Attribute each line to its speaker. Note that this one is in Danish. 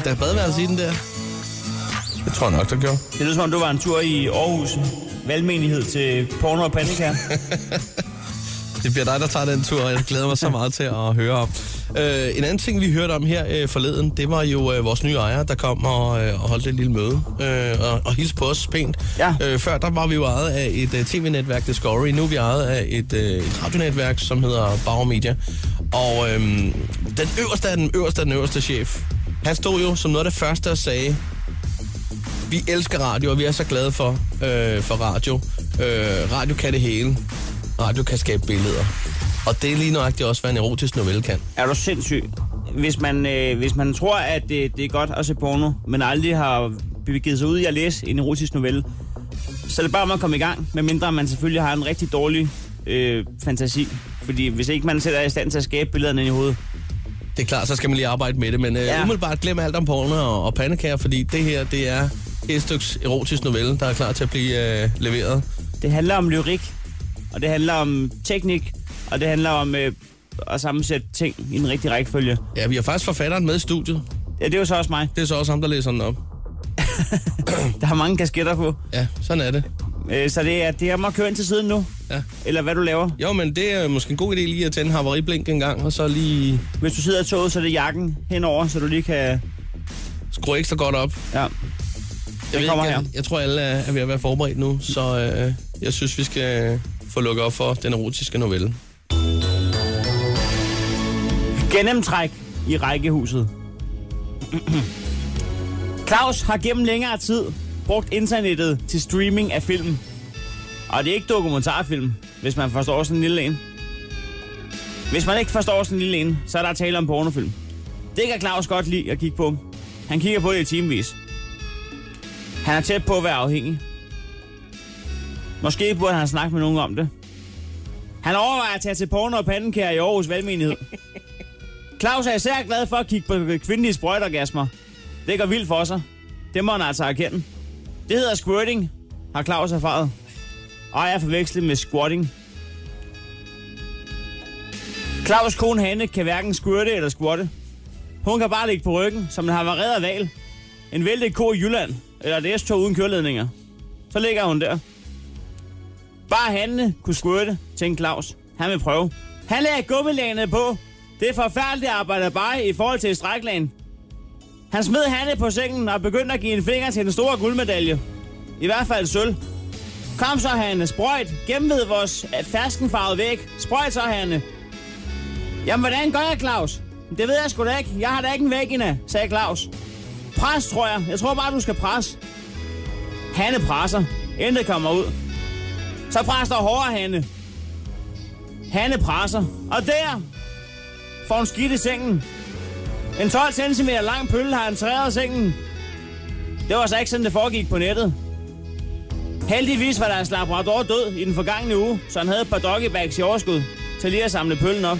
Speaker 1: Gik der badeværelse i den der? Det tror jeg nok, der gjorde.
Speaker 2: Det lyder som om, du var en tur i Aarhus valgmenighed til porno og pandekær.
Speaker 1: Det bliver dig, der tager den tur, og jeg glæder mig så meget til at høre om. Øh, en anden ting, vi hørte om her øh, forleden, det var jo øh, vores nye ejer, der kom og, øh, og holdt et lille møde øh, og, og hilste på os pænt.
Speaker 2: Ja.
Speaker 1: Øh, før der var vi jo ejet af et øh, tv-netværk, Discovery. Nu er vi ejet af et, øh, et radionetværk, som hedder Bauer Media. Og øh, den øverste af den øverste af den øverste chef, han stod jo som noget af det første og sagde, vi elsker radio, og vi er så glade for, øh, for radio. Øh, radio kan det hele. Radio kan skabe billeder. Og det er lige nøjagtigt også, hvad en erotisk novelle kan.
Speaker 2: Er du sindssyg? Hvis man, øh, hvis man tror, at det, det er godt at se porno, men aldrig har begivet sig ud i at læse en erotisk novelle, så er det bare om at komme i gang, medmindre man selvfølgelig har en rigtig dårlig øh, fantasi. Fordi hvis ikke man selv er i stand til at skabe billederne i hovedet,
Speaker 1: det er klart, så skal man lige arbejde med det, men øh, Ja. umiddelbart glem alt om porno og, og pandekager, fordi det her, det er et stykke erotisk novelle, der er klar til at blive øh, leveret.
Speaker 2: det handler om lyrik, og det handler om teknik, og det handler om øh, at sammensætte ting i en rigtig rækkefølge.
Speaker 1: Ja, vi har faktisk forfatteren med i studiet.
Speaker 2: Ja, det er jo så også mig.
Speaker 1: Det er så også ham, der læser den op.
Speaker 2: Der har mange kasketter på.
Speaker 1: Ja, sådan er det.
Speaker 2: Øh, så det er, det er om at køre ind til siden nu.
Speaker 1: Ja.
Speaker 2: Eller hvad du laver.
Speaker 1: Jo, men det er måske en god idé lige at tænde havariblink en gang, og så lige
Speaker 2: Hvis du sidder i toget, så er det jakken henover, så du lige kan...
Speaker 1: skrue ekstra godt op.
Speaker 2: Ja.
Speaker 1: Jeg, ved
Speaker 2: kommer
Speaker 1: ikke,
Speaker 2: her.
Speaker 1: Jeg, jeg tror, alle er, er ved at være forberedt nu, så øh, jeg synes, vi skal få lukket op for den erotiske novelle.
Speaker 2: Gennemtræk i rækkehuset. Claus har gennem længere tid brugt internettet til streaming af film. Og det er ikke dokumentarfilm, hvis man forstår sådan en lille en. Hvis man ikke forstår sådan en lille en, så er der tale om pornofilm. Det kan Claus godt lide at kigge på. Han kigger på det i timevis. Han er tæt på at være afhængig. Måske burde han snakke med nogen om det. Han overvejer at tage til porno og pandekær i Aarhus Valgmenighed. Claus er især glad for at kigge på kvindelige sprøjtorgasmer. Det går vildt for sig. Det må han altså erkende. Det hedder squirting, har Claus erfaret. Og jeg forvekslet med squatting. Claus' kone Hanne kan hverken squirte eller squatte. Hun kan bare ligge på ryggen, som en havareret val. En væltet ko i Jylland, eller et S-tog uden køreledninger. Så ligger hun der. Bare Hanne kunne squirte, tænkte Claus. Han vil prøve. Han lagde gummilagene på. Det er forfærdeligt at arbejde bare i forhold til stræklagen. Han smed Hanne på sengen og begyndte at give en finger til den store guldmedalje. I hvert fald sølv. Kom så, Hanne. Sprøjt. Gennemved vores øh, ferskenfarvede væg. Sprøjt så, Hanne. Jamen, hvordan gør jeg, Claus? Det ved jeg sgu da ikke. Jeg har da ikke en væg endda, sagde Claus. Pres, tror jeg. Jeg tror bare, du skal presse. Hanne presser. Intet kommer ud. Så pres dig hårdere, Hanne. Hanne presser. Og der får hun skidt i sengen. En 12 cm lang pølle har entreret sengen. Det var så ikke sådan, det foregik på nettet. Heldigvis var deres labrador død i den forgangne uge, så han havde et par doggybags i overskud til lige at samle pøllen op.